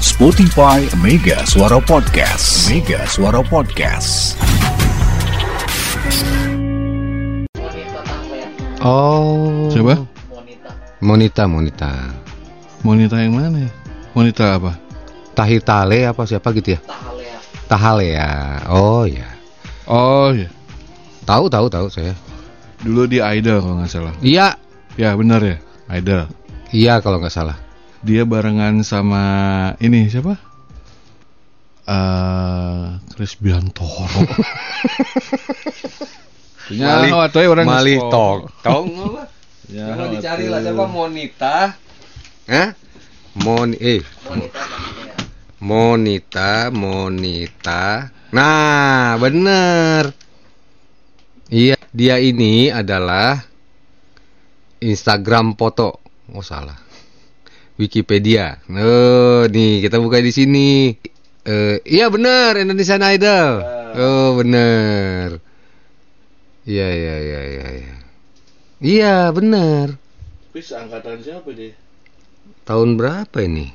Spotify Mega Suara Podcast. Mega Suara Podcast. Oh. Coba. Monita, Monita. Monita yang mana ya? Monita apa? Tahitale apa siapa gitu ya? Tahalea. Oh ya. Oh ya. Tahu tahu tahu saya. Dulu di Idol kalau nggak salah. Iya, Ya benar ya. Idol. iya kalau nggak salah. Dia barengan sama ini siapa? Eh Chris Biantoro. Ya, Malih- we orang Malih nge-scroll. tong. Tong apa? Ya, Coba awat dicari lah siapa Monita. Hah? Mon eh Monita, Monita. Nah, bener. Iya, dia ini adalah Instagram foto. Oh, salah. Wikipedia. Oh, nih kita buka di sini. Eh, iya bener Indonesian Idol. Oh, bener. Iya, iya, iya, iya, iya. Iya, bener. Wis angkatan siapa dia? Tahun berapa ini?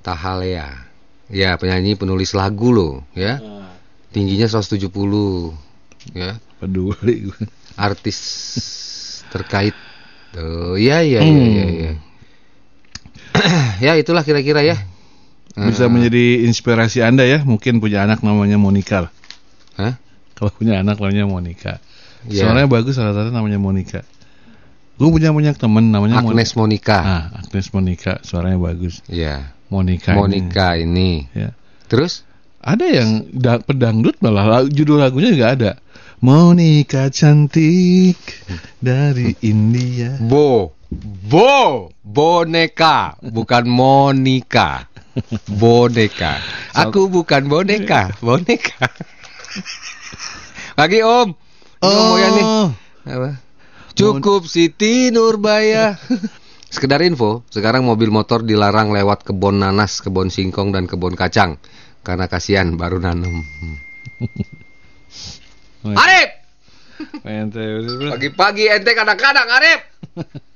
Tahalea. Ya, penyanyi penulis lagu loh, ya. Nah, Tingginya 170. Ya. peduli gue. Artis terkait. Oh, iya iya iya iya iya. ya, itulah kira-kira ya. Bisa Eh, menjadi inspirasi Anda ya. Mungkin punya anak namanya Monica. lah. Hah? Kalau punya anak namanya Monica. Iya. Suaranya bagus salah satu namanya Monica. Gue punya banyak temen namanya Mon- Agnes Monica. Ah, Agnes Monica, suaranya bagus. Iya. Monica. ini. Monica ini. Ya. Terus? Ada yang da- pedangdut malah la- judul lagunya juga ada. Monica cantik dari India. Bo. Bo. Boneka, bukan Monica. Boneka. Aku bukan boneka, boneka. Lagi Om. Om Boyan nih. Apa? Cukup Siti Nurbaya. Sekedar info, sekarang mobil motor dilarang lewat kebun nanas, kebun singkong dan kebun kacang karena kasihan baru nanem. Oh, Arif, pagi-pagi ente kadang-kadang Arif.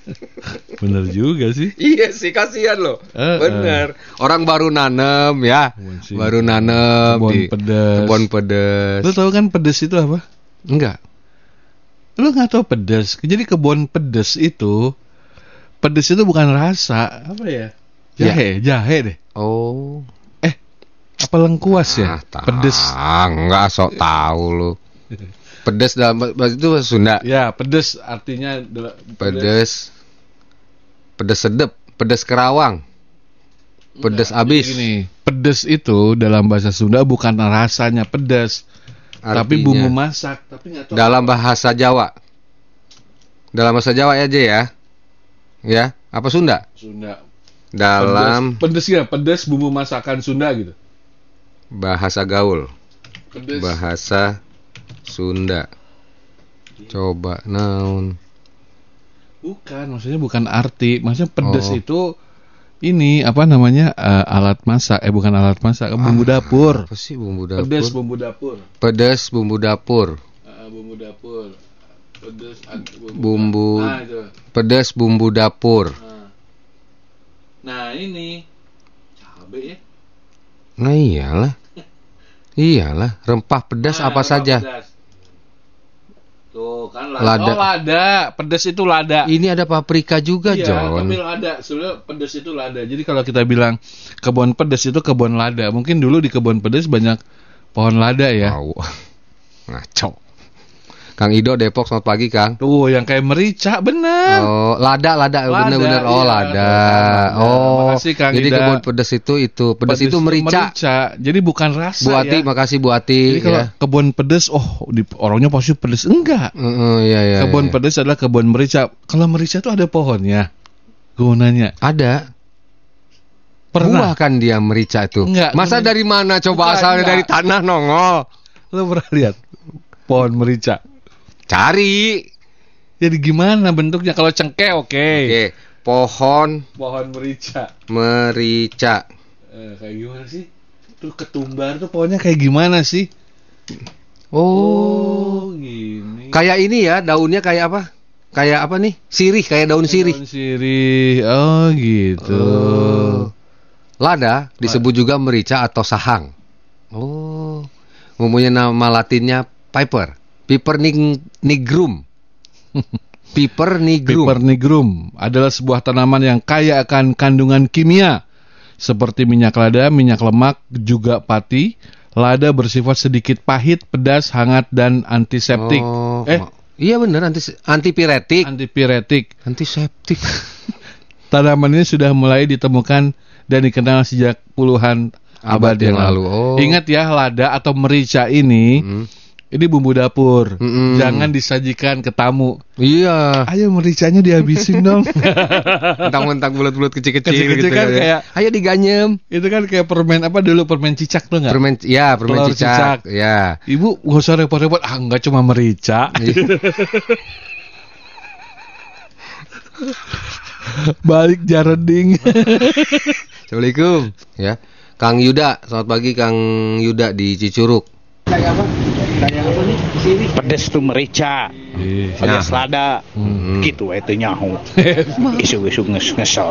bener juga sih. Iya sih kasihan loh. Eh, Bener. Orang baru nanem ya. Singkong. Baru nanem Kebun di pedes. Kebun pedes. Lu tahu kan pedes itu apa? Enggak. Lu nggak tahu pedes. Jadi kebun pedes itu pedes itu bukan rasa, apa ya? Jahe, jahe deh. Oh. Eh, apa lengkuas ya? Ah, tak. pedes. Enggak sok tahu lu. Pedes dalam bahasa itu bahasa Sunda. Ya, pedes artinya Pedes. Pedes sedep, pedes kerawang. Pedes Enggak, abis. Gini, pedes itu dalam bahasa Sunda bukan rasanya pedes, tapi Artinya. bumbu masak. Tapi tahu. dalam bahasa Jawa. Dalam bahasa Jawa aja ya. Ya, apa Sunda? Sunda. Dalam pedes, pedes ya, pedes bumbu masakan Sunda gitu. bahasa gaul. Pedes. Bahasa Sunda. Coba naon. Bukan, maksudnya bukan arti. Maksudnya pedes Oh. itu ini apa namanya eh, alat masak? Eh bukan alat masak, bumbu dapur. Apa sih bumbu dapur? Pedes bumbu dapur. Pedes bumbu dapur. Eh, bumbu dapur. Pedes ad- Bumbu. Nah, itu. Pedes bumbu dapur. Nah. Nah, ini cabe ya. Nah iyalah. Iyalah, rempah pedas Nah, apa rempah saja. pedas. Tuh kan lada. Lada. Oh, lada. Pedes itu lada. Ini ada paprika juga, Iya, John. tapi lada. Sebenarnya pedes itu lada. Jadi kalau kita bilang kebun pedes itu kebun lada. Mungkin dulu di kebun pedes banyak pohon lada ya. Tahu. Ngaco. Kang Ido Depok selamat pagi, Kang. Tuh yang kayak merica bener. Oh, lada, lada, Lada, bener-bener. Oh, iya. lada. Lada. Oh, Makasih, Kang jadi Ida. kebun pedes itu itu pedes, itu merica. Jadi bukan rasa Bu Ati, ya. makasih Bu Ati. Jadi kalau ya. kebun pedes, oh di, orangnya pasti pedes. Enggak. Heeh, iya, iya, kebun iya. pedes adalah kebun merica. Kalau merica itu ada pohonnya. Gunanya. Ada. Pernah. Buah kan dia merica itu. Enggak, Masa bener. dari mana coba Bukan, asalnya enggak. dari tanah nongol? Lo pernah lihat pohon merica? Cari. Jadi gimana bentuknya? Kalau cengkeh oke. Oke, pohon Pohon merica. merica. Eh, kayak gimana sih? Tuh ketumbar tuh pohonnya kayak gimana sih? Oh, gini. kayak ini ya, daunnya kayak apa? Kayak apa nih? Sirih, kayak daun sirih. Daun sirih. Oh, gitu. Oh. Lada disebut juga merica atau sahang. Oh, mempunyai nama latinnya piper. Piper nig nigrum. Piper nigrum. Piper nigrum adalah sebuah tanaman yang kaya akan kandungan kimia seperti minyak lada, minyak lemak, juga pati. Lada bersifat sedikit pahit, pedas, hangat, dan antiseptik. Oh, eh, iya bener anti antipiretik. antipiretik. Antiseptik. Tanaman ini sudah mulai ditemukan dan dikenal sejak puluhan abad, Abad yang lalu. Oh. Ingat ya, lada atau merica ini, Mm. Ini bumbu dapur. Mm-mm. Jangan disajikan ke tamu. Iya. Ayo mericanya dihabisin dong. Mentang-mentang bulat-bulat kecil-kecil Kecil-kecil gitu kan ya. kayak- ayo diganyem. Itu kan kayak permen apa dulu permen cicak tuh nggak? Permen ya, permen Telur cicak. cicak. Ya. Ibu nggak usah repot-repot. Ah nggak cuma merica. Balik jareding. Assalamualaikum. Ya. Kang Yuda, selamat pagi Kang Yuda di Pedes tuh merica Ih, pedes lada Hmm. gitu itu nyahu isu-isu nges ngesel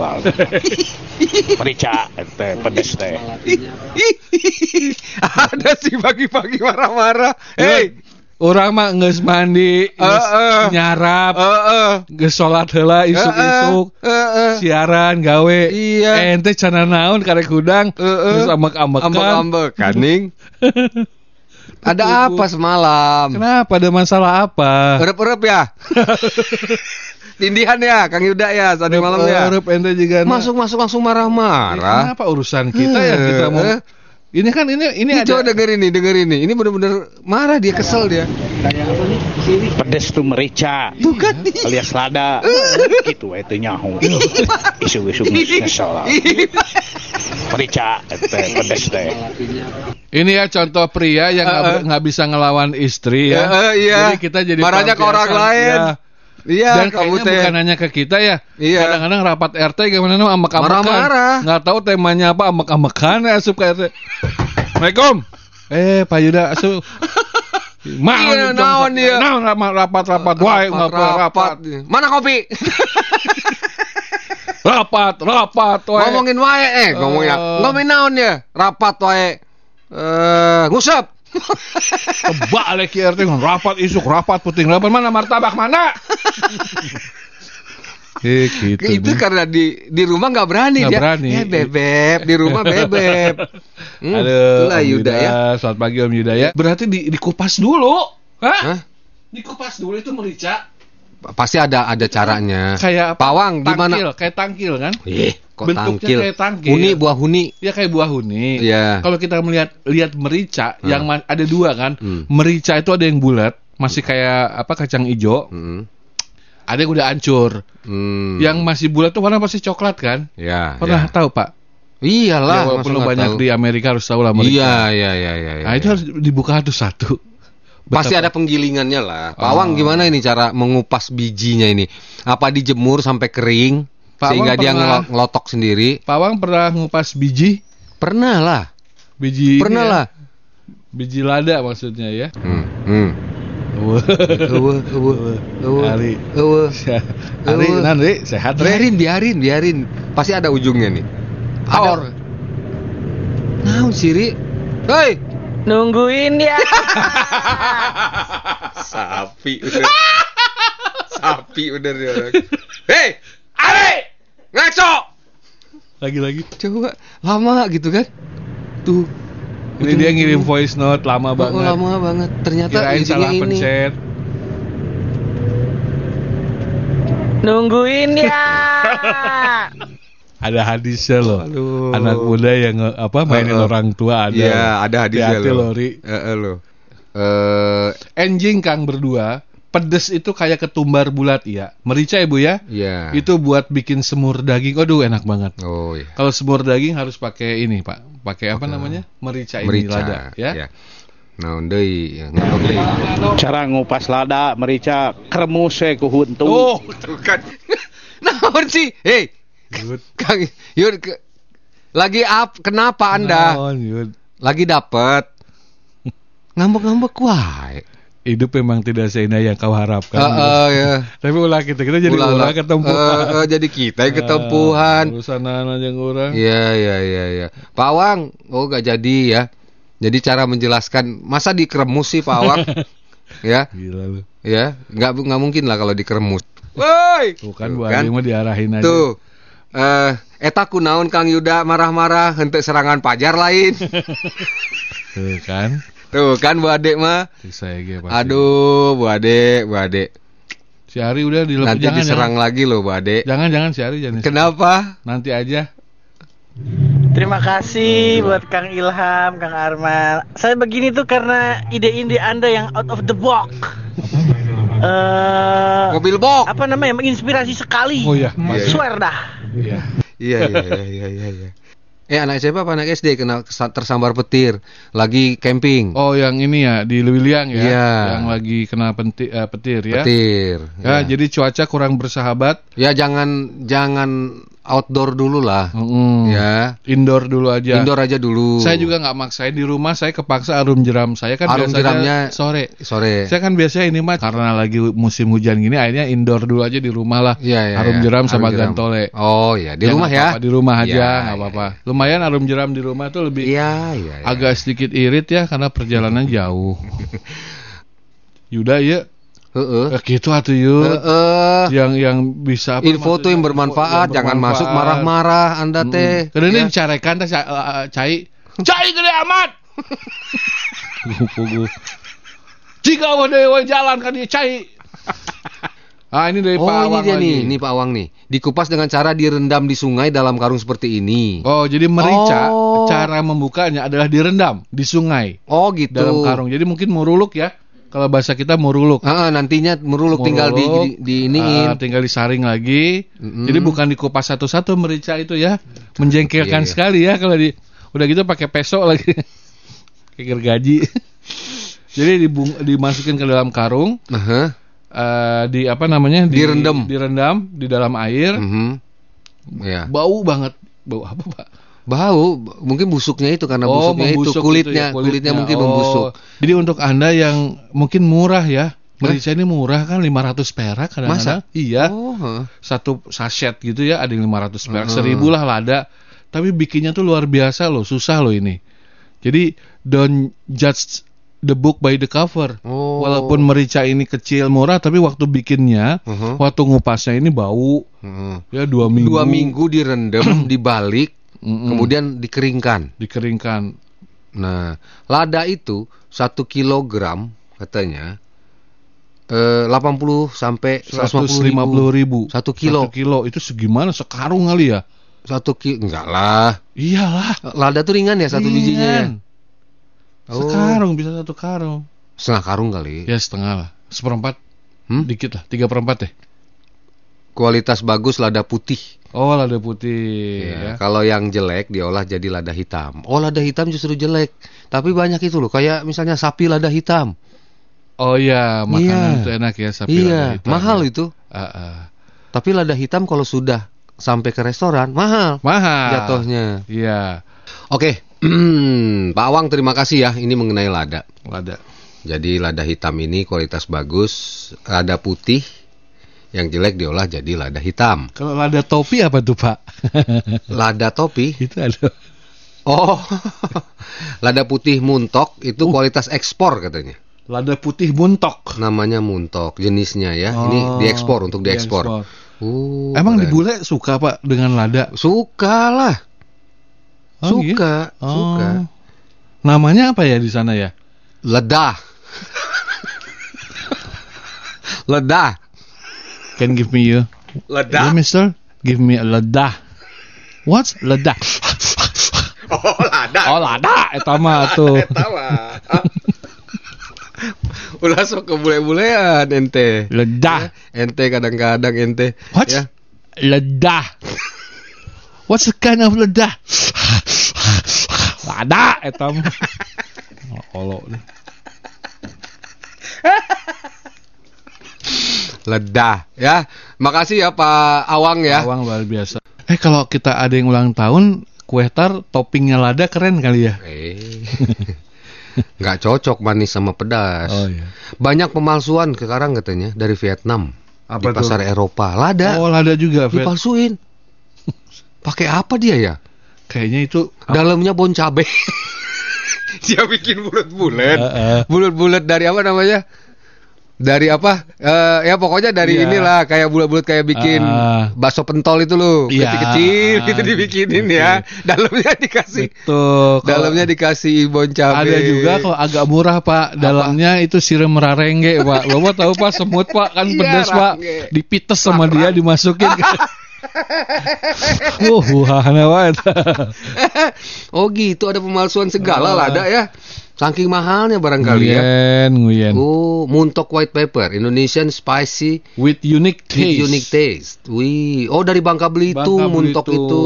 merica teh pedes teh Ada sih pagi-pagi marah-marah. Hei, Orang mah nges mandi, nges Heeh. nyarap, heeh. nges sholat heula isuk-isuk. Heeh. siaran gawe Iya. ente cana naon karek udang Heeh. terus ambek-ambekan Ambek-ambek kaning. Ada apa semalam? kenapa ada masalah apa Erep-erep ya? Tindihan ya, Kang Yuda ya, tadi malam ya. Eueup, ente juga Masuk-masuk langsung marah-marah. kenapa urusan kita ya kita mau Eh. Ini kan ini ini Ini ada coba dengerin nih, dengerin nih. Ini bener-bener marah dia, kesel dia. pedes tuh merica Tuh kan. alias lada gitu itu nyahu isu-isu ngesel merica teh pedes teh ini ya contoh pria yang nggak Heeh. nggak bisa ngelawan istri ya Heeh, iya. jadi kita jadi Marahnya ke orang lain. Ya. Iya, Dan kamu teh. bukan hanya ke kita ya. Iya. Kadang-kadang rapat RT gimana nama amek-amekan. Marah-marah. Nggak tahu temanya apa amek-amekan ya asup ke RT. Assalamualaikum. Eh Pak Yuda asup. Mau Iya, naon dia? Naon rapat rapat rapat, rapat rapat. Mana kopi? Rapat rapat. wae. Ngomongin wae eh, ngomongin Eh. ngomongin naon ya? Rapat wae. Eh, ngusap. Kebalik ya RT rapat isuk rapat puting rapat mana martabak mana? Eh gitu. itu nih. karena di di rumah nggak berani Nggak dia. berani. Eh, bebek di rumah bebek. Hmm, Aduh, itulah Om Yuda ya. Selamat pagi Om Yuda ya. Berarti di, dikupas dulu. Hah? Hah? Dikupas dulu itu merica. Pasti ada ada caranya. Kayak apa? Pawang Tangkil, gimana? kayak tangkil kan? Ih, kok Bentuknya tangkil? kayak tangkil. Huni buah huni. Ya kayak buah huni. Iya. Kalau kita melihat lihat merica Hmm. yang ada dua kan. Hmm. Merica itu ada yang bulat, masih kayak apa kacang ijo. Hmm. Ada yang udah hancur. Hmm. Yang masih bulat tuh warna pasti coklat kan? ya, Pernah ya. tahu Pak? Iyalah, ya, walaupun banyak tahu? di Amerika harus tahu lah merica. Iya, iya, iya, iya. Nah itu iya. harus dibuka satu-satu. Pasti Betapa- ada penggilingannya lah. Pawang Oh. gimana ini cara mengupas bijinya ini? Apa dijemur sampai kering Pawang sehingga dia pernah- ngelo- ngelotok sendiri? Pawang pernah ngupas biji? Pernah lah. Biji Pernah ya? lah. Biji lada maksudnya ya. Hmm. Hmm. Wah. Ewe, ewe, ewe, Ari. ewe. Ari, Ewe. nan, Ri, sehat, Ri. Biarin, biarin, biarin. Pasti ada ujungnya nih. Power. Nah, Siri. Hei, Nungguin ya. sapi udah. sapi udah dia orang. Hei, Ari, ngaco. Lagi-lagi. Coba lama gitu kan? Tuh. Ini dia ngirim voice note lama Oh, banget. lama banget. Ternyata Kirain salah ini. pencet. Nungguin ya. Ada hadisnya loh. Aduh. Anak muda yang apa mainin Heeh. orang tua ada. Iya, ada hadisnya loh. loh, Ri. Heeh lo. Eh, Enjing Kang berdua, pedes itu kayak ketumbar bulat ya. Merica ya Bu ya? iya. Itu buat bikin semur daging. Aduh enak banget. Oh iya. Kalau semur daging harus pakai ini, Pak. Pakai apa namanya? Merica, ini Merica lada, ya. ya. Nah, deui ngetok deui. cara ngupas lada merica kremus we ku huntu Oh, Tuh kan. Naon sih? Hei, Yud. Kang Yud ke- lagi up kenapa Anda? Naon, Yud? Lagi dapet ngambek-ngambek wae. hidup memang tidak seindah yang kau harapkan. Heeh, ya. Tapi ulah kita kita jadi Ulah, ulah ketempuhan. Eh, eh, jadi kita yang ketempuhan. Ah, urusan anak yang orang. Iya, iya, iya, iya. Pak Awang, oh gak jadi ya. Jadi cara menjelaskan, masa dikeremus sih Pak Awang? ya, Gila lu. ya, nggak nggak mungkin lah kalau dikeremus. Woi, Tuh kan Bu kan. Adi mah diarahin aja. Tuh, eh, eta kunaon Kang Yuda marah-marah henteu serangan pajar lain. Tuh kan. Tuh kan Bu Ade mah. Saya. Aduh, Bu Ade, Bu Ade. Si Ari udah dilepas Nanti jangan, diserang lagi loh Bu Ade. Jangan jangan si Ari jangan. Kenapa? Nanti aja. Terima kasih buat Kang Ilham, Kang Arman. Saya begini tuh karena ide-ide Anda yang out of the box. Eh, Mobil box. apa namanya? Menginspirasi sekali. Oh iya. Swear dah. Iya. Iya, iya, iya, iya, iya, iya. Eh anak siapa apa anak SD kena tersambar petir lagi camping. Oh yang ini ya di Lewiliang ya. Iya. Yang lagi kena penti, eh, petir ya. Petir. Ya, jadi cuaca kurang bersahabat. Ya jangan jangan outdoor dulu lah. Mm-mm. Ya. Indoor dulu aja. Indoor aja dulu. Saya juga nggak maksain di rumah. Saya kepaksa arum jeram. Saya kan Arum biasanya jeramnya sore. sore. Saya kan biasanya ini mah karena lagi musim hujan gini, akhirnya indoor dulu aja di rumah lah. Iya, iya, arum iya. jeram sama Arum jeram. gantole. Oh ya di Ya, rumah ya. apa-apa, Di rumah aja, Iya, nggak iya. apa-apa. Lumayan arum jeram di rumah tuh lebih Iya, iya. iya. agak sedikit irit ya karena perjalanan jauh. Yuda ya, Heeh. eh, gitu atuh yuk. Heeh. Yang yang bisa apa Info tuh yang bermanfaat, Yang jangan masuk bermanfaat. marah-marah Anda Mm. teh. Karena ini Ya. dicarekan teh ca- eh, cai. Cai gede amat. Pugu. Jika ada jalan kan dia cai. Ah ini dari Oh Pak ini Awang dia lagi. nih, ini Pak Awang nih. Dikupas dengan cara direndam di sungai dalam karung seperti ini. Oh jadi merica Oh. cara membukanya adalah direndam di sungai Oh gitu. dalam karung. Jadi mungkin muruluk ya. Kalau bahasa kita muruluk. Ah, nantinya meruluk tinggal di, di, di iniin. ah, tinggal disaring lagi. Mm-mm. Jadi bukan dikupas satu-satu merica itu ya. Menjengkelkan Iya, iya. sekali ya kalau di udah gitu pakai peso lagi. Kayak gergaji. Jadi dibung, dimasukin ke dalam karung, Aha. eh, di apa namanya? Di, Direndam. Direndam di dalam air. Mhm. Ya. Bau banget. Bau apa, Pak? Bau, mungkin busuknya itu karena Oh, busuknya itu membusuk kulitnya, gitu ya, kulitnya, mungkin Oh. membusuk. Jadi untuk Anda yang mungkin murah ya. Merica ini murah kan 500 perak kadang-kadang. Masa? Iya. Oh, heeh. Satu sachet gitu ya ada yang 500 perak. Heeh. Seribu lah lada. Tapi bikinnya tuh luar biasa loh. Susah loh ini. Jadi don't judge the book by the cover. Oh. Walaupun merica ini kecil murah tapi waktu bikinnya, Mhm. waktu ngupasnya ini bau Heeh. ya dua minggu. Dua minggu direndam, dibalik, Mm-mm. kemudian dikeringkan. dikeringkan. Nah, lada itu satu kilogram katanya eh, 80 sampai 150 150 ribu. Satu kilo. Satu kilo itu segimana sekarung kali ya? Satu kilo enggak lah. Iyalah. Lada tuh ringan ya satu bijinya ya. Ringan. Oh. Sekarung bisa satu karung. Setengah karung kali. Ya setengah lah. Seperempat. Hmm? Dikit lah. Tiga perempat deh. Kualitas bagus lada putih. Oh lada putih. Ya, Ya. Kalau yang jelek diolah jadi lada hitam. Oh, lada hitam justru jelek. Tapi banyak itu loh, kayak misalnya sapi lada hitam. Oh iya, makanan Iya. itu enak ya sapi iya, lada hitam. mahal ya. itu. Ah, ah. Tapi lada hitam kalau sudah sampai ke restoran mahal Mahal. jatuhnya. Iya. Oke, Pak Awang terima kasih ya. Ini mengenai lada. Lada. Jadi lada hitam ini kualitas bagus, lada putih yang jelek diolah jadi lada hitam. Kalau lada topi apa tuh Pak? Lada topi, itu ada. oh, lada putih muntok itu kualitas ekspor katanya. Lada putih muntok. Namanya muntok jenisnya ya. Ini Oh, diekspor untuk diekspor. diekspor. Uh, Emang di keren. bule suka Pak dengan lada? Suka lah. Oh, iya? suka, Oh. suka. Namanya apa ya di sana ya? Ledah. Ledah. Can give me you. Yeah, mister. Give me a lada. What's lada? Oh, lada. oh, lada. Eta mah tuh. Tawa. Ulah sok ke bule-bulean ente. Lada. Ente kadang-kadang ente. What? Ya. Lada. What's the kind of lada? lada eta mah. Oh, olo deh. Ledah ya. Makasih ya Pak Awang ya. Awang luar biasa. Eh kalau kita ada yang ulang tahun, kue tar toppingnya lada keren kali ya. Eh. nggak cocok manis sama pedas. Oh iya. Banyak pemalsuan sekarang katanya dari Vietnam Apa di pasar Eropa. Lada Oh, lada juga, dipalsuin. Pakai apa dia ya? Kayaknya itu Dalamnya bon cabe. dia bikin bulat-bulat. Heeh. Bulat-bulat dari apa namanya? Dari apa? Eh ya pokoknya dari Iya. inilah kayak bulat-bulat kayak bikin Ah. bakso pentol itu loh, Iya. kecil-kecil gitu dibikinin oke. ya. Dalamnya dikasih Betul. Dalamnya dikasih bon cabe. ada juga kalau agak murah pak, dalamnya itu siram rarengge pak. Bapak tahu pak semut pak kan Iya, pedas pak, dipites sama dia dimasukin. uh, wahana banget. oh gitu ada pemalsuan segala lah ada ya. Saking mahalnya barangkali ya. Nguyen, nguyen. Oh, muntok white pepper, Indonesian spicy With unique with taste. unique taste. Wih, oh dari Bangka Belitung Bangka muntok Belitung. itu.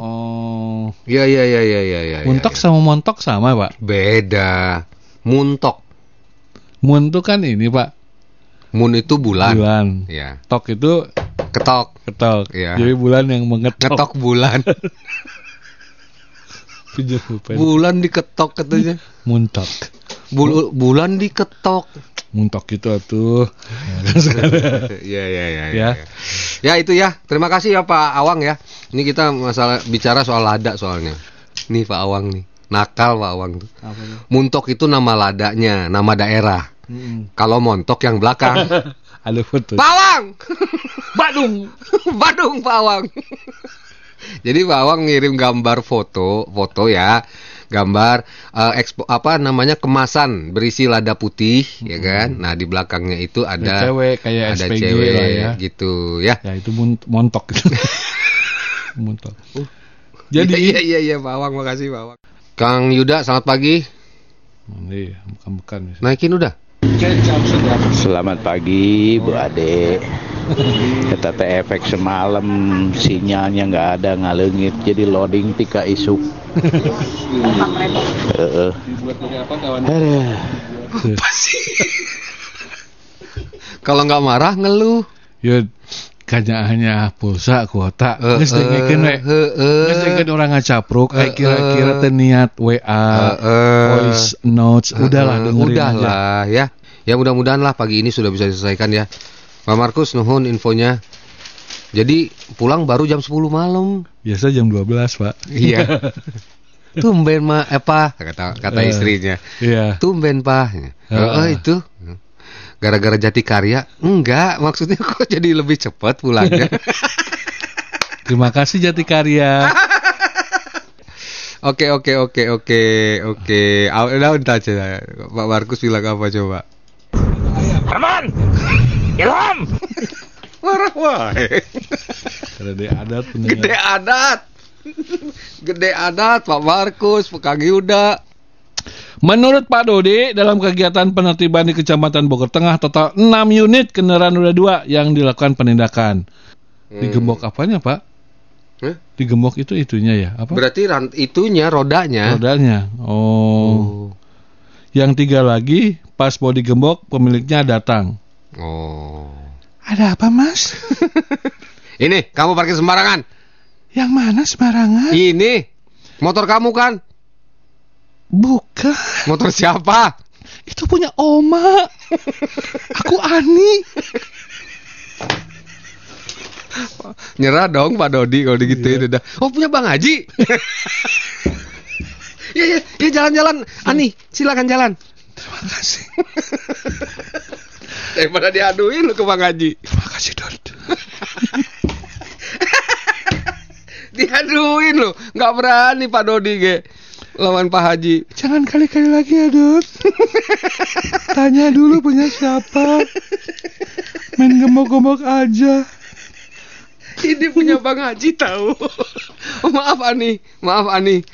Oh. Ya ya ya ya ya ya. Muntok ya, ya. sama montok sama pak. beda. Muntok. Mun itu kan ini pak, Mun itu bulan. bulan. Ya. Tok itu Ketok. ketok. Iya. Jadi bulan yang mengetok. Ngetok bulan. Bulan diketok katanya. Muntok. Bul- bulan diketok. Muntok itu tuh. ya, ya, ya, Ya. ya. Ya itu ya. Terima kasih ya Pak Awang ya. Ini kita masalah bicara soal lada soalnya. Nih Pak Awang nih. Nakal Pak Awang tuh. Muntok itu nama ladanya, nama daerah. Kalau montok yang belakang. Ada foto. Pak Awang. Badung. Badung Pak Awang. Jadi Pak Awang ngirim gambar foto, foto ya. Gambar eh, ekspo, apa namanya kemasan berisi lada putih ya kan. Nah, di belakangnya itu ada Ada cewek kayak ada SPG cewek lah ya. gitu ya. Ya itu montok gitu. montok. Jadi iya iya iya Pak Awang makasih Pak Awang. Kang Yuda selamat pagi. Ini bukan-bukan. Naikin udah. Selamat pagi Bu Ade. Kita teh efek semalam sinyalnya nggak ada ngalengit jadi loading tika isuk. Heeh. Kalau nggak marah ngeluh. Ya kanya hanya pulsa kuota. Eh, Geus dengekeun we. eh, heeh. Geus dengekeun orang ngacapruk Eh, kayak kira-kira teh niat WA, eh. voice notes, udahlah Eh, dengerin aja. udahlah ya. Ya mudah-mudahan lah pagi ini sudah bisa diselesaikan ya. Pak Markus nuhun infonya. Jadi pulang baru jam 10 malam. Biasa jam 12, Pak. Iya. Tumben mah apa kata kata Eh. istrinya. Iya. Tumben Pak. Oh, itu. Gara-gara jati karya? Enggak, maksudnya kok jadi lebih cepat pulangnya. Terima kasih Jati Karya. Oke oke oke oke oke. Ah, Udah udah aja. Pak Markus bilang apa coba? Herman, Ilham, Marah wae. Ada di adat pendengar. Gede adat. Gede adat Pak Markus, Pak Kang Yuda. Menurut Pak Dodi, dalam kegiatan penertiban di Kecamatan Bogor Tengah, total 6 unit kendaraan roda 2 yang dilakukan penindakan. Digembok apanya, Pak? Hah? Digembok itu itunya ya? Apa? Berarti rant itunya rodanya. Rodanya. Oh. Yang tiga lagi, pas mau digembok, pemiliknya datang. Oh. Ada apa, Mas? Ini kamu parkir sembarangan. Yang mana sembarangan? Ini motor kamu kan? Bukan. Motor siapa? Itu punya Oma. Aku Ani. Nyerah dong Pak Dodi kalau digituin udah. Oh punya Bang Haji. ya ya ya jalan-jalan. Ani silakan jalan. Terima kasih. Daripada diaduin lu ke Bang Haji. Terima kasih, Dod. Diaduin lu. Nggak berani Pak Dodi ge. Lawan Pak Haji. Jangan kali-kali lagi ya, Dod. Tanya dulu punya siapa. Main gembok-gembok aja. Ini punya Bang Haji tahu. Oh, maaf Ani, maaf Ani.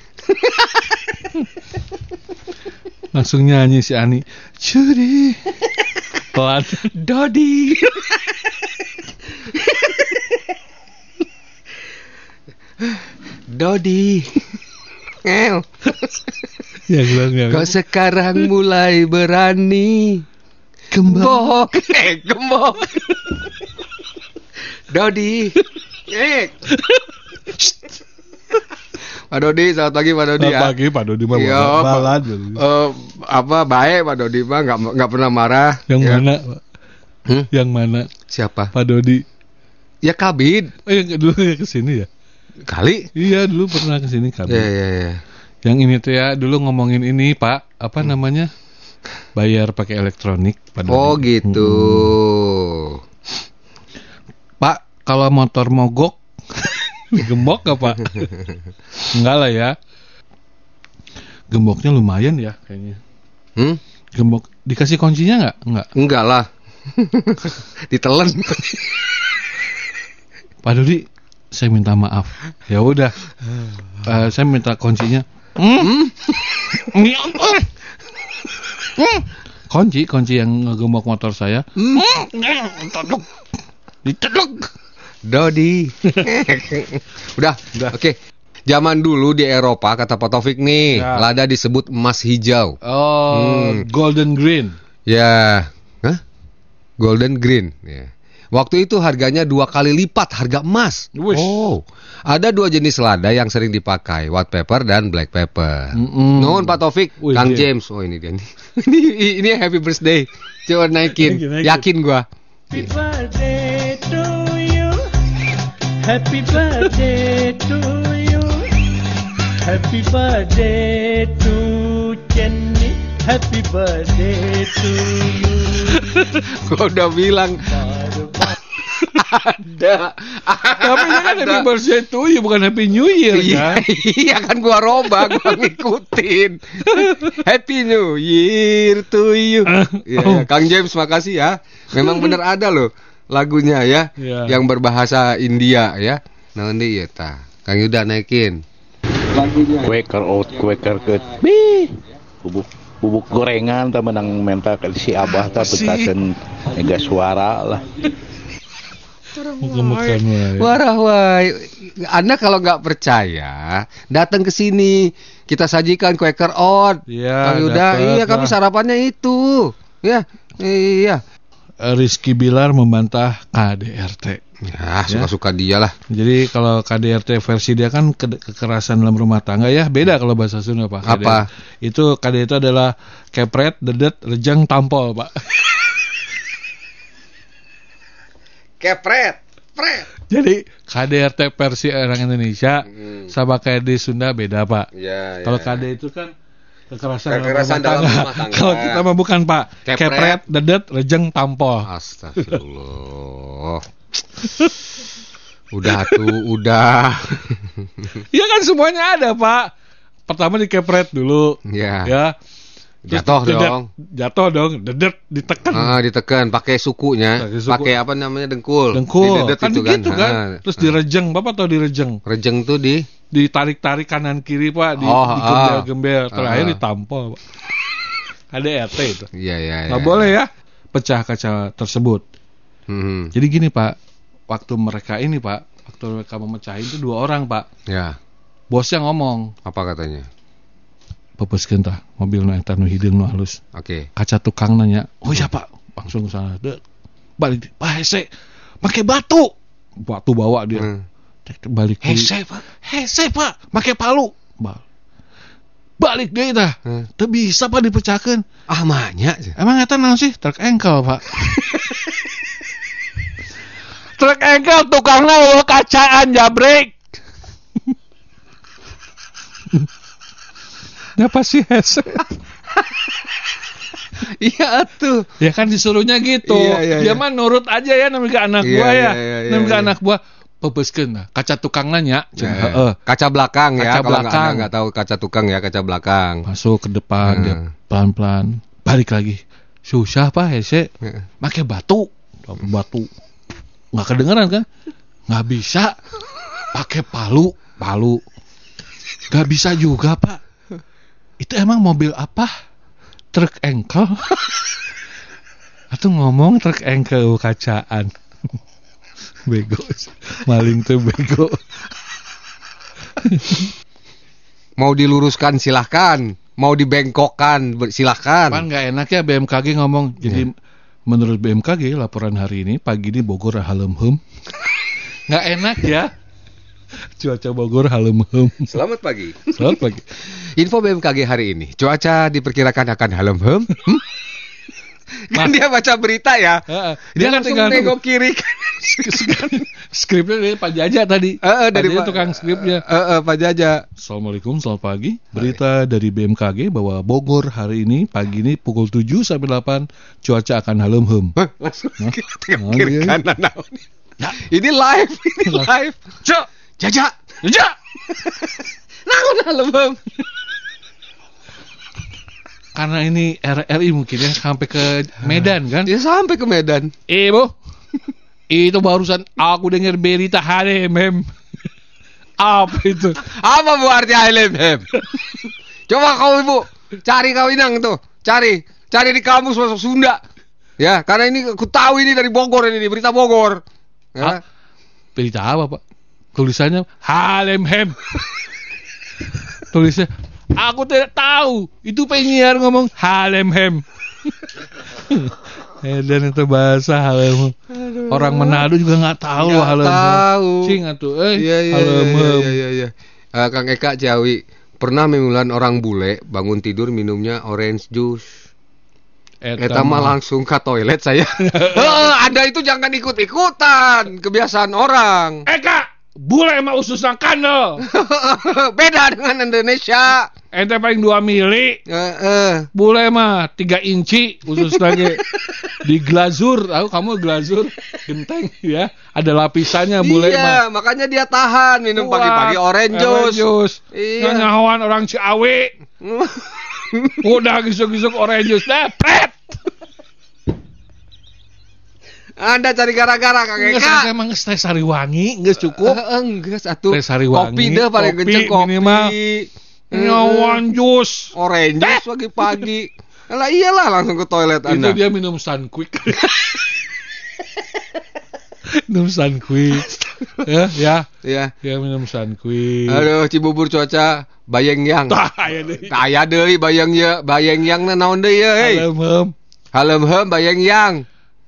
Langsung nyanyi si Ani. Curi. Pelan. Dodi. Dodi. Ngel. Ya, ya. Kau sekarang mulai berani. Gembok. Eh, gembok. Dodi. Eh. Pak Dodi, selamat pagi Pak Dodi Selamat ya. pagi Pak Dodi mah Iya, Pak. balad. Eh, apa baik Pak Dodi mah nggak nggak pernah marah. Yang Ya. mana, Pak? Hmm? Yang mana? Siapa? Pak Dodi. Ya Kabid Oh, yang dulu ya ke sini ya? Kali. Iya, dulu pernah ke sini kami. Ya ya ya. Yang ini tuh ya, dulu ngomongin ini, Pak. Apa namanya? Bayar pakai elektronik, Dodi. Oh gitu. Pak, kalau motor mogok digembok gak Pak? Enggak lah ya. Gemboknya lumayan ya kayaknya. Hmm? Gembok dikasih kuncinya nggak? Enggak. Enggak lah. Ditelen. Pak Dodi, saya minta maaf. Ya udah. Eh, saya minta kuncinya. Hmm? Ini apa? Hmm. Kunci, kunci yang ngegembok motor saya. Hmm. Diteduk. Diteduk. Dodi. Udah, udah. Oke. Zaman dulu di Eropa kata Pak Taufik nih, Ya. lada disebut emas hijau. Oh, Hmm. golden green. Ya, Hah? Golden green. Ya. Waktu itu harganya dua kali lipat harga emas. Wish. Oh, ada dua jenis lada yang sering dipakai, white pepper dan black pepper. Mm-mm. Nuhun Pak Taufik, Wih, Kang iya. James. Oh ini dia nih. ini ini happy birthday. Coba naikin. Naikin, naikin. Yakin gua. Happy birthday to you. Happy birthday to you. Happy birthday to Jenny. Happy birthday to you. Gua udah bilang ada. Tapi ini kan happy birthday to you, bukan happy new year Iya, kan? iya kan gua roba, gua ngikutin. Happy New Year to you. Iya, Oh. ya. Kang James makasih ya. Memang bener ada loh lagunya ya, Iya. yang berbahasa India ya. Nah ini ya ta. Kang Yuda naikin. Quaker oat, Quaker ket. Bih. Bubuk bubuk gorengan ta menang menta ke si Abah ta Apa sih? bekasen ega suara lah. Warah wai. Anda kalau nggak percaya, datang ke sini. Kita sajikan Quaker Oat. Iya, Kang Yuda, iya kami lah. sarapannya itu. Ya, iya. Rizky Bilar membantah KDRT. Ya, suka-suka dia lah. Jadi kalau KDRT versi dia kan ke- kekerasan dalam rumah tangga ya beda kalau bahasa Sunda Pak. Apa? KDRT. Itu KDRT itu adalah kepret, dedet, rejang, tampol Pak. Kepret. Pret. Jadi KDRT versi orang Indonesia Hmm. sama kayak di Sunda beda Pak. Ya, Kalau KD itu kan kekerasan, Kekerasan dalam rumah tangga. Kalau kita mah bukan Pak. Kepret. Kepret, dedet, rejeng, tampol. Astagfirullah. udah tuh, udah. Iya kan semuanya ada Pak. Pertama dikepret dulu. ya. Ya. Jatuh dedet, dong. Jatuh dong, dedet ditekan. Ah, ditekan pakai sukunya, Pakai suku. pakai apa namanya dengkul. Dengkul. Didedet Kan itu begitu kan. Ah. Terus direjeng, Bapak tahu direjeng. Rejeng tuh di Ditarik-tarik kanan kiri Pak, di, Oh, digembel-gembel, terakhir Ah. ditampol. Pak. KDRT itu. Iya, iya, iya. Nggak boleh ya pecah kaca tersebut. Hmm, Jadi gini Pak, waktu mereka ini Pak, waktu mereka memecahin itu dua orang Pak. ya. Bosnya ngomong, Apa katanya? Pepeskeun tah mobil nu eta nu hideung nu halus. Oke. Kaca tukang nanya, "Oh iya Pak?" Langsung sana, "Dek, balik Pak hese, pakai batu." Batu bawa dia. Hmm. Balik Hese, Pak. Hese Pak, pakai palu. Ba- Balik deh dah. Hmm. Teu bisa Pak dipecahkeun. Ah, mahnya. Emang eta naon sih? Truk engkel, Pak. Truk engkel tukangnya bawa kacaan jabrek. Apa sih hese? Iya tuh. Ya kan disuruhnya gitu. Iya, iya, Dia iya. mah nurut aja ya namanya anak Iya, buah ya. iya, iya, iya, namanya iya. anak buah. Pepeskeun nah. Kaca tukang nanya. Ya, heeh. Kaca belakang ya, Kaca kalau belakang. Nggak tahu kaca tukang ya, kaca belakang. Masuk ke depan Hmm. dia pelan-pelan balik lagi. Susah Pak hese. Pakai batu batu nggak kedengeran kan nggak bisa pakai palu palu nggak bisa juga pak itu emang mobil apa? Truk engkel? Atau ngomong truk engkel kacaan? Bego maling tuh bego. Mau diluruskan silahkan, mau dibengkokkan silahkan. kan nggak enak ya BMKG ngomong. Jadi menurut BMKG laporan hari ini pagi di Bogor halem hum. Nggak enak ya Cuaca Bogor halem hem. Selamat pagi. Selamat pagi. Info BMKG hari ini. Cuaca diperkirakan akan halem hem. Hmm? Kan dia baca berita ya. Heeh. Dia, kan langsung tinggal nengok kiri. skripnya dari Pak Jaja tadi. Heeh, dari Tadi Pak- tukang skripnya. Eh, eh, Pak Jaja. Assalamualaikum, selamat pagi. Berita dari BMKG bahwa Bogor hari ini pagi ini pukul 7 sampai 8 cuaca akan halem hem. Hah, langsung Oh, kiri iya. kanan. naon. Ini live, ini live. Cok, Jaja. Jaja. Naon halem hem. Karena ini RRI mungkin ya sampai ke Medan kan? Dia sampai ke Medan. Eh, Bu. Itu barusan aku dengar berita halem hem. Apa itu? Apa bu arti halem hem? Coba kau ibu cari kau inang tuh, cari, cari di kamus bahasa Sunda. Ya, karena ini aku tahu ini dari Bogor ini berita Bogor. Ya. Ah. Berita apa, Pak? Tulisannya halem hem. Tulisnya Aku tidak tahu. Itu penyiar ngomong halem hem. Medan itu bahasa halem hem. Orang Manado juga nggak tahu Nggak halem tahu. Cing atuh, eh Iya iya halem iya hem. iya iya. iya. Eh, Kang Eka Ciawi pernah memiluan orang bule bangun tidur minumnya orange juice. Eta mah langsung ke toilet saya. Heeh, Anda itu jangan ikut-ikutan kebiasaan orang. Eka, bule mah usus nang kandel. Beda dengan Indonesia. Ente paling 2 mili. Eh, eh. Bule mah 3 inci usus lagi di glazur. Aku kamu glazur genteng ya. Ada lapisannya bule iya, mah. makanya dia tahan minum pagi-pagi orange juice. juice. Iya. Nyawan orang Ciawi. Udah gisuk-gisuk orange juice. Depret. Anda cari gara-gara Nggak Eka. emang teh sariwangi, nggak cukup. Eh, Enggak satu. Teh sariwangi, Kopi deh paling kopi kenceng kopi. minimal. Nyawan juice. Orange juice pagi-pagi. Lah iyalah langsung ke toilet Itu Anda. dia minum Sun Quick. minum Sun Quick. ya, ya. Ya. Ya minum Sun Quick. Aduh, Cibubur cuaca bayang yang. Tah, aya deui. Deui bayang ya, bayang yang na naon deui ya, hei. Halem hem. Halem hem bayang yang.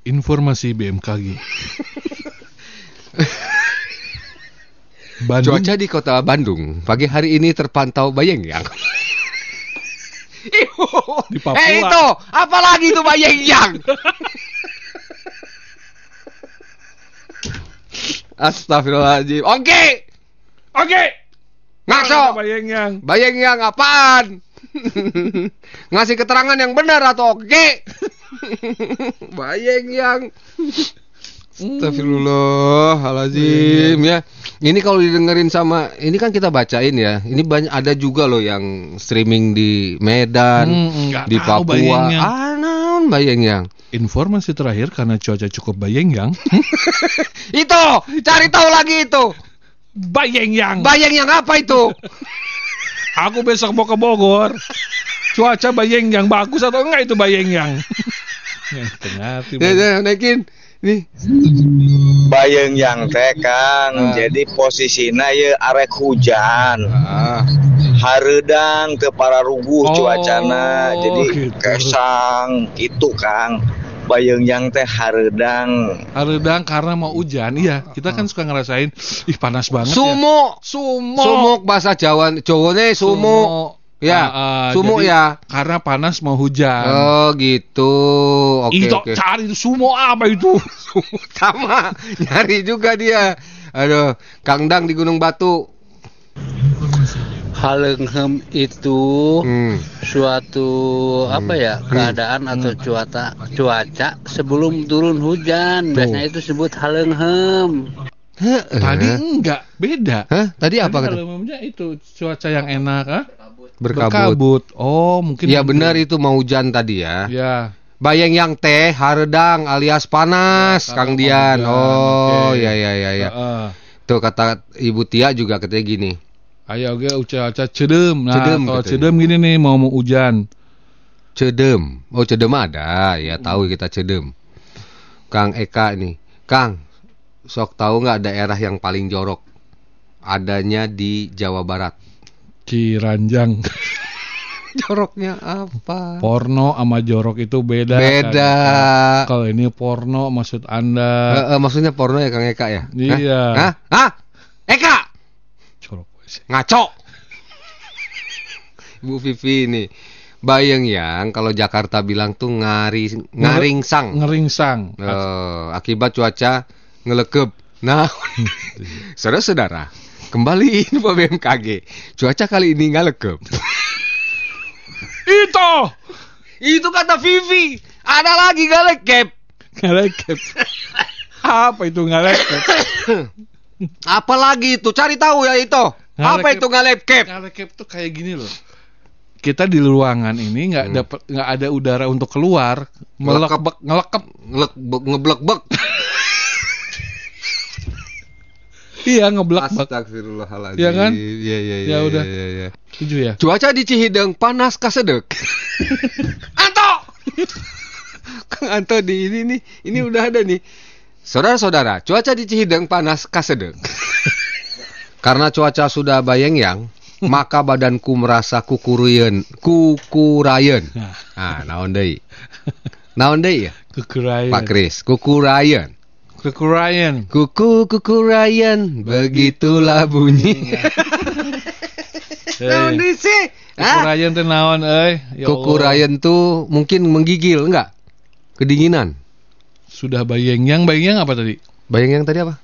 Informasi BMKG. Bandung Cuaca di kota Bandung pagi hari ini terpantau bayang yang. Ibu, Di Papua. Eh itu, apalagi itu bayang yang. Astagfirullahaladzim. Oke, Oke. ngaso. Bayang yang. Bayang yang apaan? Ngasih keterangan yang benar atau oke? Bayang yang Astagfirullahaladzim ya. Ini kalau didengerin sama ini kan kita bacain ya. Ini banyak ada juga loh yang streaming di Medan, Hmm, nggak di tahu Papua. Yang. Ah, naon bayang yang. Informasi terakhir karena cuaca cukup bayang yang. Itu, cari tahu lagi itu. bayang yang. Bayang yang apa itu? Aku besok mau ke Bogor. Cuaca bayang yang bagus atau enggak itu bayang yang? Ya, tengah Ya, ya, naikin. Nih. Bayeng yang teh Kang, Ah. jadi posisinya ya arek hujan. Ah. Haredang ke para ruguh Oh, cuacana, jadi gitu. kesang gitu Kang. Bayeng yang teh haredang. Haredang karena mau hujan. Iya, kita kan suka ngerasain ih panas banget ya. Sumo. Sumo. Sumuk bahasa Jawa. Cowoknya sumo. Ya, Ah, ah, sumo jadi ya. Karena panas mau hujan. Oh gitu. Oke itu oke. cari itu sumo apa itu? Sama, nyari juga dia. Aduh, Kang Dang di Gunung Batu. Halenghem itu Hmm. suatu apa ya keadaan atau cuaca cuaca sebelum turun hujan biasanya itu sebut halenghem Tadi enggak, beda. Hah? Tadi apa Tadi kata? halememnya itu cuaca yang enak, ah? Berkabut. Oh, mungkin Ya benar itu mau hujan tadi ya. Ya. Bayang yang teh haredang alias panas, Ya, Kang Dian. hujan, Oh, oke. ya ya ya ya. Heeh. Tuh kata Ibu Tia juga katanya gini. Ayo oke cuaca cedem. Nah, Cedem kalau cedem gini nih mau mau hujan. Cedem. Oh, cedem ada. Ya tahu kita cedem. Kang Eka nih. Kang, sok tahu nggak daerah yang paling jorok? Adanya di Jawa Barat. Ciranjang. Joroknya apa? Porno sama jorok itu beda. Beda. kan? Kalau ini porno maksud Anda. Eh, eh, maksudnya porno ya Kang Eka ya? Iya. Hah? Hah? Eka, Ngaco. Ibu Vivi ini. Bayang yang kalau Jakarta bilang tuh ngari ngaringsang. Ngeringsang. Eh, akibat cuaca ngelekep. Nah, saudara-saudara, kembali info BMKG. Cuaca kali ini ngelekep. Itu. Itu kata Vivi. Ada lagi ngelekep. Ngalekep. Apa itu ngalekep? Apa lagi itu? Cari tahu ya itu. Apa itu ngelekep? Ngalekep tuh kayak gini loh. Kita di ruangan ini nggak Hmm. dapat nggak ada udara untuk keluar, melekep ngelekep. Ngelek. Iya ngeblek-blek. Astagfirullahaladzim. Iya kan? Iya, iya, iya. Ya udah. iya, iya. Setuju ya? Cuaca di Cihideng panas kasedek. Anto! Kang Anto di ini nih, ini udah ada nih. Saudara-saudara, cuaca di Cihideng panas kasedek. Karena cuaca sudah bayang yang, maka badanku merasa kukurayen, kukurayen. Ah, naon deui? Naon deui ya? Kekerayan. Pak Kris, kukurayen. Kekerayan. Kuku kukurayen, begitulah bunyi. Naon Eh, sih? Hah? Kekerayan teh naon euy? Ya Kuku. Ryan tuh mungkin menggigil enggak? Kedinginan. Sudah bayang yang bayang yang apa tadi? Bayang yang tadi apa?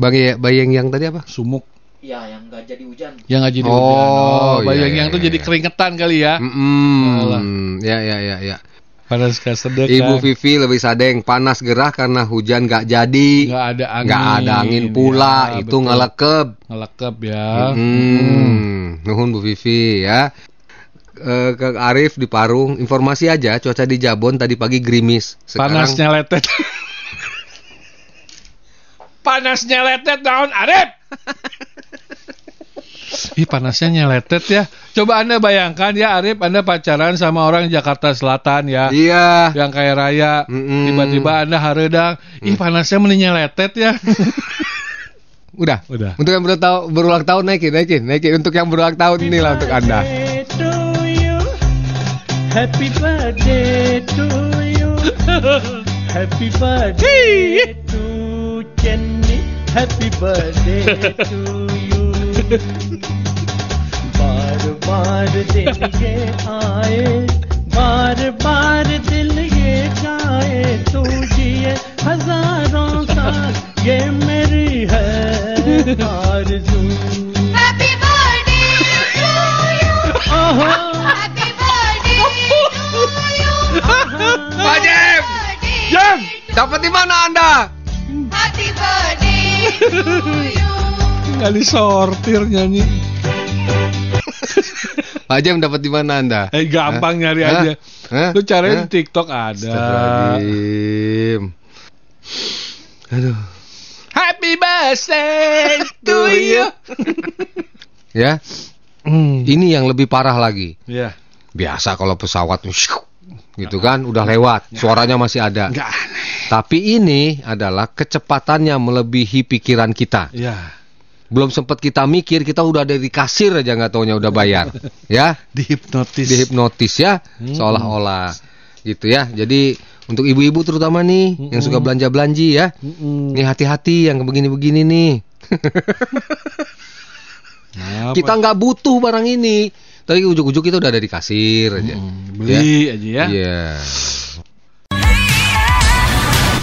Bayang bayang yang tadi apa? Sumuk. Ya, yang nggak jadi hujan. Yang nggak jadi Oh, hujan. Oh, iya, bayang iya, yang tuh iya, jadi iya. keringetan kali ya. Alah. Mm, ya ya ya ya. Panas kasedek. Ibu kan. Vivi lebih sadeng panas gerah karena hujan nggak jadi. nggak ada angin. Nggak ada angin pula, Ya, itu betul. ngelekep. Ngelekep ya. Hmm, nuhun Bu Vivi ya. Eh, ke Arif di Parung, informasi aja cuaca di Jabon tadi pagi gerimis. Sekarang Panasnya letet. Panasnya letet daun Arif. Ih panasnya nyeletet ya. Coba anda bayangkan ya Arif, anda pacaran sama orang Jakarta Selatan ya. Iya. Yang kayak raya. Mm-mm. Tiba-tiba anda haredang. Ih panasnya mending nyeletet ya. Udah. Udah. Untuk yang berulang tahun, berulang tahun naikin, naikin, naikin. Untuk yang berulang tahun inilah untuk anda. Happy birthday to you. Happy birthday to Jenny. Happy birthday to you. बार बार दिल ये आए बार बार दिल ये गाए तू जिए हजारों साल ये मेरी है आरज़ू Happy birthday to you. ओहो Happy birthday to you. Pak Jem! Jem! Dapat di mana anda? Happy birthday to you. Nggak disortir nyanyi. Pak Jem dapat di mana anda? Eh gampang nyari Hah? aja. Hah? Lu cariin Hah? di TikTok ada. Aduh. Happy birthday to you. Ya, Hmm. ini yang lebih parah lagi. Ya. Biasa kalau pesawat gitu kan, udah lewat, suaranya masih ada. Nggak aneh. Tapi ini adalah kecepatannya melebihi pikiran kita. Ya. Belum sempat kita mikir, kita udah ada di kasir aja nggak taunya udah bayar. ya, Dihipnotis. dihipnotis ya, Hmm. seolah-olah gitu ya. Jadi untuk ibu-ibu terutama nih yang suka belanja-belanji ya. Mm-mm. Nih hati-hati yang begini-begini nih. Apa? kita nggak butuh barang ini. Tapi ujuk-ujuk kita udah ada di kasir aja. Hmm, beli aja ya. Iya.